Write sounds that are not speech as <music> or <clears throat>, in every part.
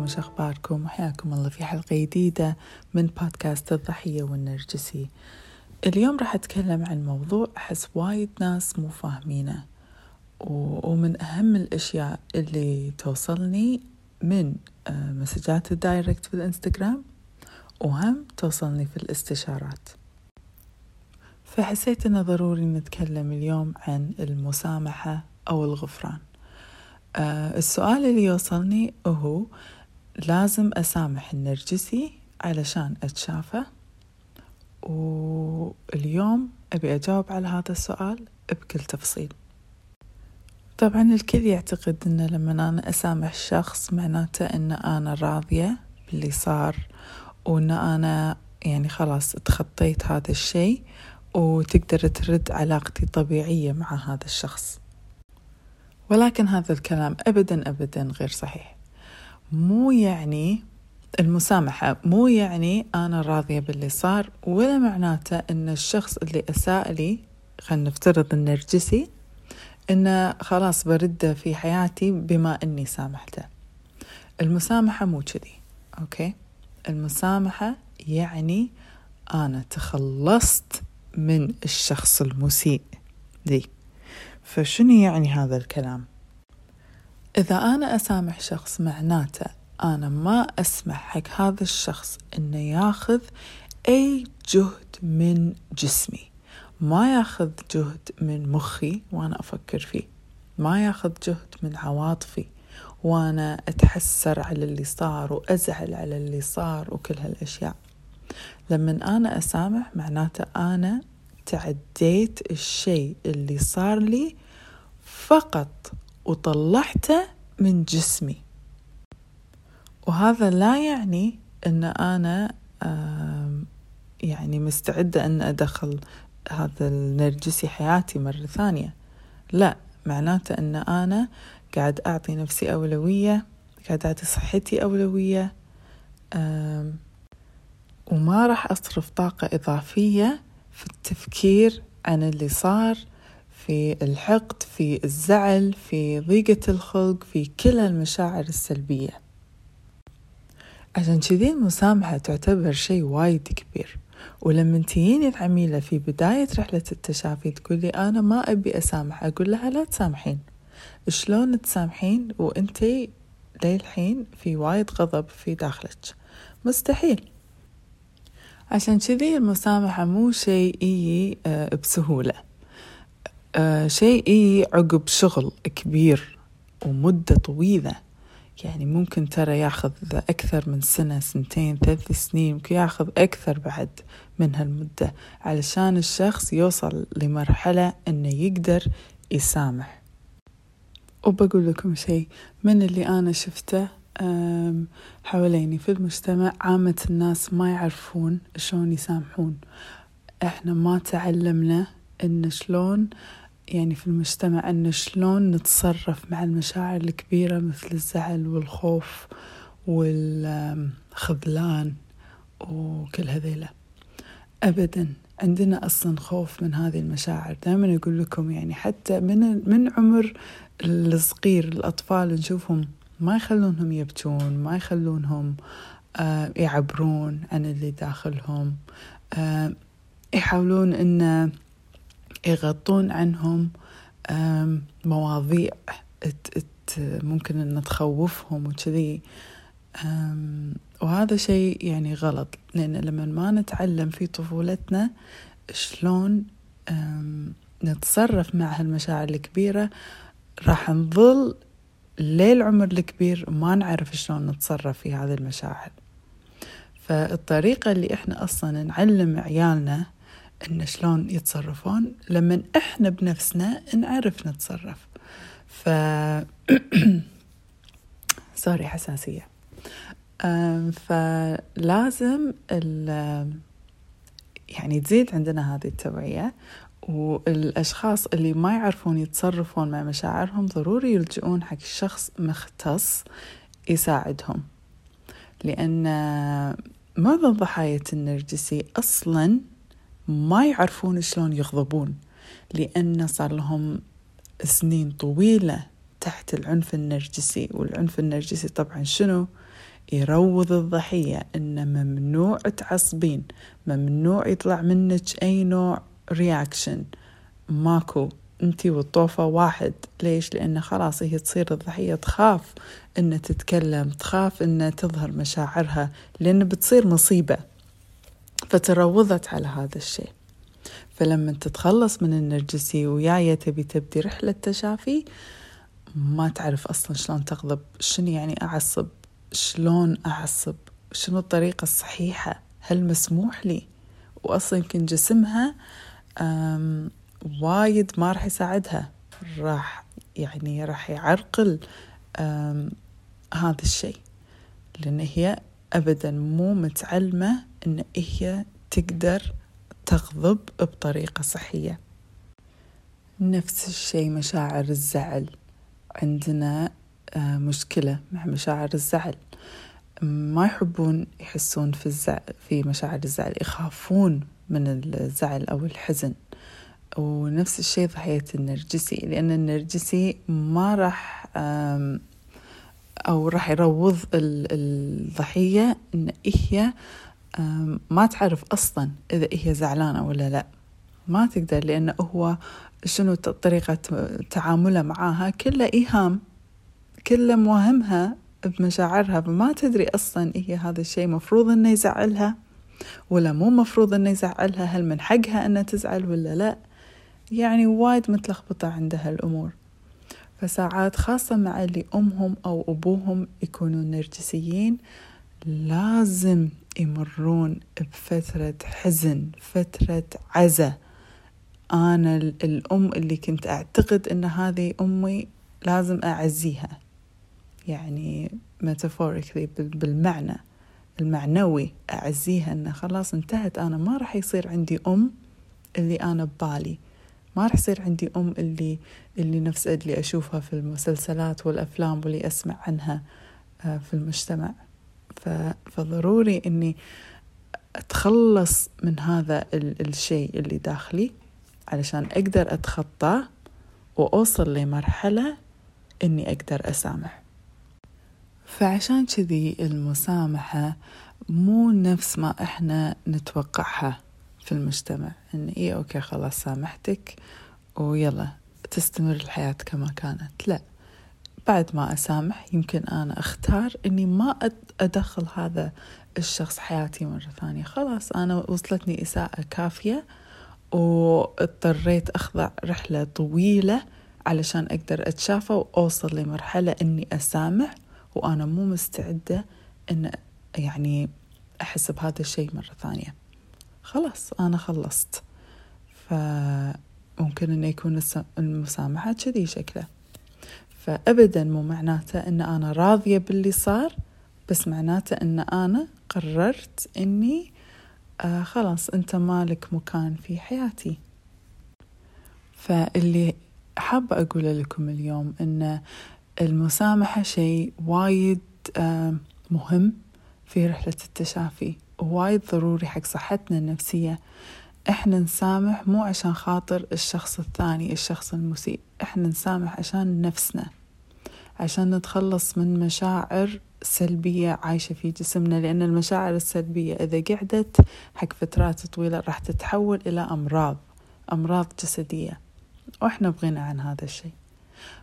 عليكم وش أخباركم؟ وحياكم الله في حلقة جديدة من بودكاست الضحية والنرجسي. اليوم راح أتكلم عن موضوع أحس وايد ناس مو فاهمينه. ومن أهم الأشياء اللي توصلني من آه، مسجات الدايركت في الإنستغرام وهم توصلني في الاستشارات. فحسيت إنه ضروري نتكلم اليوم عن المسامحة أو الغفران. آه السؤال اللي يوصلني هو لازم أسامح النرجسي علشان أتشافى. واليوم أبي أجاوب على هذا السؤال بكل تفصيل. طبعا الكل يعتقد أن لما أنا أسامح شخص معناته أن أنا راضية باللي صار وأن أنا يعني خلاص تخطيت هذا الشيء وتقدر ترد علاقتي طبيعية مع هذا الشخص. ولكن هذا الكلام أبدا أبدا غير صحيح. مو يعني المسامحة مو يعني أنا راضية باللي صار ولا معناته أن الشخص اللي أساء لي خلينا نفترض النرجسي أنه خلاص برده في حياتي بما أني سامحته. المسامحة مو كذي أوكي؟ المسامحة يعني أنا تخلصت من الشخص المسيء لي. فشنو يعني هذا الكلام؟ إذا أنا أسامح شخص معناته أنا ما أسمح حق هذا الشخص إنه ياخذ أي جهد من جسمي. ما ياخذ جهد من مخي وأنا أفكر فيه. ما ياخذ جهد من عواطفي وأنا أتحسر على اللي صار وأزعل على اللي صار وكل هالأشياء. لما أنا أسامح معناته أنا تعديت الشيء اللي صار لي فقط وطلعته من جسمي. وهذا لا يعني إن أنا يعني مستعدة إن أدخل هذا النرجسي حياتي مرة ثانية. لا معناته إن أنا قاعد أعطي نفسي أولوية قاعد أعطي صحتي أولوية وما راح أصرف طاقة إضافية في التفكير عن اللي صار في الحقد في الزعل في ضيقة الخلق في كل المشاعر السلبية. عشان كذي المسامحة تعتبر شيء وايد كبير. ولما تجيني العميلة في بداية رحلة التشافي تقولي أنا ما أبي أسامح أقول لها لا تسامحين. شلون تسامحين؟ وانتي للحين في وايد غضب في داخلك. مستحيل. عشان كذي المسامحة مو شيء يجي آه، بسهولة. آه، شيء يجي عقب شغل كبير ومدة طويلة. يعني ممكن ترى ياخذ أكثر من سنة سنتين ثلاث سنين ممكن ياخذ أكثر بعد من هالمدة علشان الشخص يوصل لمرحلة أنه يقدر يسامح. وبقول لكم شيء من اللي أنا شفته حواليني في المجتمع عامة الناس ما يعرفون شلون يسامحون. إحنا ما تعلمنا إن شلون يعني في المجتمع أن شلون نتصرف مع المشاعر الكبيرة مثل الزعل والخوف والخذلان وكل هذيلا. ابدا عندنا أصلا خوف من هذه المشاعر. دائما أقول لكم يعني حتى من من عمر الصغير الأطفال نشوفهم ما يخلونهم يبكون ما يخلونهم آه، يعبرون عن اللي داخلهم. آه، يحاولون إن يغطون عنهم مواضيع ممكن إن تخوفهم وكذي. وهذا شيء يعني غلط لأن لما ما نتعلم في طفولتنا شلون نتصرف مع هالمشاعر الكبيرة راح نظل للعمر الكبير ما نعرف شلون نتصرف في هذه المشاعر. فالطريقة اللي إحنا أصلا نعلم عيالنا إن شلون يتصرفون لما إحنا بنفسنا نعرف نتصرف. ف <clears throat> سوري حساسية. فلازم يعني تزيد عندنا هذه التوعية والأشخاص اللي ما يعرفون يتصرفون مع مشاعرهم ضروري يلجؤون حق شخص مختص يساعدهم. لأن معظم ضحايا النرجسي أصلا ما يعرفون شلون يغضبون لأن صار لهم سنين طويلة تحت العنف النرجسي والعنف النرجسي طبعا شنو؟ يروض الضحية إن ممنوع تعصبين ممنوع يطلع منك أي نوع رياكشن ماكو أنتي والطوفة واحد. ليش؟ لأن خلاص هي تصير الضحية تخاف إن تتكلم تخاف إن تظهر مشاعرها لأن بتصير مصيبة. فتروضت على هذا الشيء. فلما تتخلص من النرجسي ويايا تبي تبدي رحلة تشافي ما تعرف أصلا شلون تغضب شنو يعني أعصب شلون أعصب شنو الطريقة الصحيحة هل مسموح لي؟ وأصلا يمكن جسمها وايد ما راح يساعدها راح يعني راح يعرقل هذا الشيء. لأن هي أبدا مو متعلمة أن هي تقدر تغضب بطريقة صحية. نفس الشيء مشاعر الزعل. عندنا آه، مشكلة مع مشاعر الزعل. ما يحبون يحسون في الزعل في مشاعر الزعل يخافون من الزعل أو الحزن. ونفس الشيء ضحية النرجسي لأن النرجسي ما راح أو راح يروض الضحية إن هي ما تعرف أصلا إذا هي زعلانة ولا لا. ما تقدر لأنه هو شنو طريقة تعامله معاها كله إيهام كله موهمها بمشاعرها فما تدري أصلا هي هذا الشيء مفروض إنه يزعلها ولا مو مفروض إنه يزعلها هل من حقها إنها تزعل ولا لا. يعني وايد متلخبطة عندها الأمور. فساعات خاصة مع اللي أمهم أو أبوهم يكونوا نرجسيين لازم يمرون بفترة حزن فترة عزة أنا الأم اللي كنت أعتقد أن هذه أمي لازم أعزيها. يعني metaphorically بالمعنى المعنوي أعزيها أن خلاص انتهت أنا ما راح يصير عندي أم اللي أنا ببالي. ما راح يصير عندي أم اللي اللي نفس اللي أشوفها في المسلسلات والأفلام واللي أسمع عنها آه، في المجتمع. فضروري إني أتخلص من هذا الشيء اللي داخلي علشان أقدر أتخطاه وأوصل لمرحلة إني أقدر أسامح. فعشان كذي المسامحة مو نفس ما إحنا نتوقعها في المجتمع. إن إيه أوكي خلاص سامحتك ويلا تستمر الحياة كما كانت. لا. بعد ما أسامح يمكن أنا أختار إني ما أدخل هذا الشخص حياتي مرة ثانية. خلاص أنا وصلتني إساءة كافية واضطريت أخضع رحلة طويلة علشان أقدر أتشافى وأوصل لمرحلة إني أسامح وأنا مو مستعدة إن يعني أحس بهذا الشيء مرة ثانية. خلاص أنا خلصت. فممكن إنه يكون المسامحة كذي شكله. فأبدا مو معناته إن أنا راضية باللي صار بس معناته إن أنا قررت إني آه خلاص أنت مالك مكان في حياتي. فاللي حابة أقول لكم اليوم إن المسامحة شيء وايد آه مهم في رحلة التشافي وايد ضروري حق صحتنا النفسية. إحنا نسامح مو عشان خاطر الشخص الثاني الشخص المسيء. إحنا نسامح عشان نفسنا عشان نتخلص من مشاعر سلبية عايشة في جسمنا. لأن المشاعر السلبية إذا قعدت حق فترات طويلة راح تتحول إلى أمراض أمراض جسدية. وإحنا بغينا عن هذا الشيء.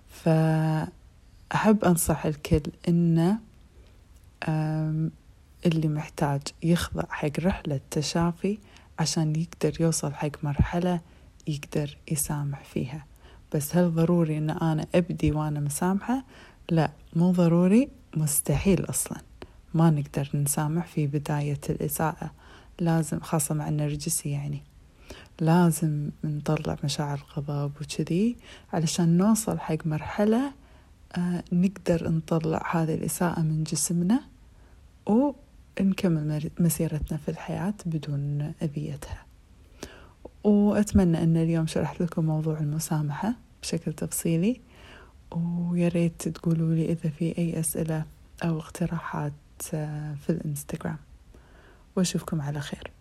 فأحب أنصح الكل إنه اللي محتاج يخضع حق رحلة تشافي عشان يقدر يوصل حق مرحلة يقدر يسامح فيها. بس هل ضروري إن أنا أبدي وأنا مسامحة؟ لا مو ضروري مستحيل أصلا. ما نقدر نسامح في بداية الإساءة. لازم خاصة مع النرجسي يعني. لازم نطلع مشاعر الغضب وكذي علشان نوصل حق مرحلة آه نقدر نطلع هذه الإساءة من جسمنا ونكمل مسيرتنا في الحياة بدون أذيتها. وأتمنى أن اليوم شرحت لكم موضوع المسامحة بشكل تفصيلي. وياريت تقولوا لي إذا في أي أسئلة أو اقتراحات آه، في الإنستغرام. وأشوفكم على خير.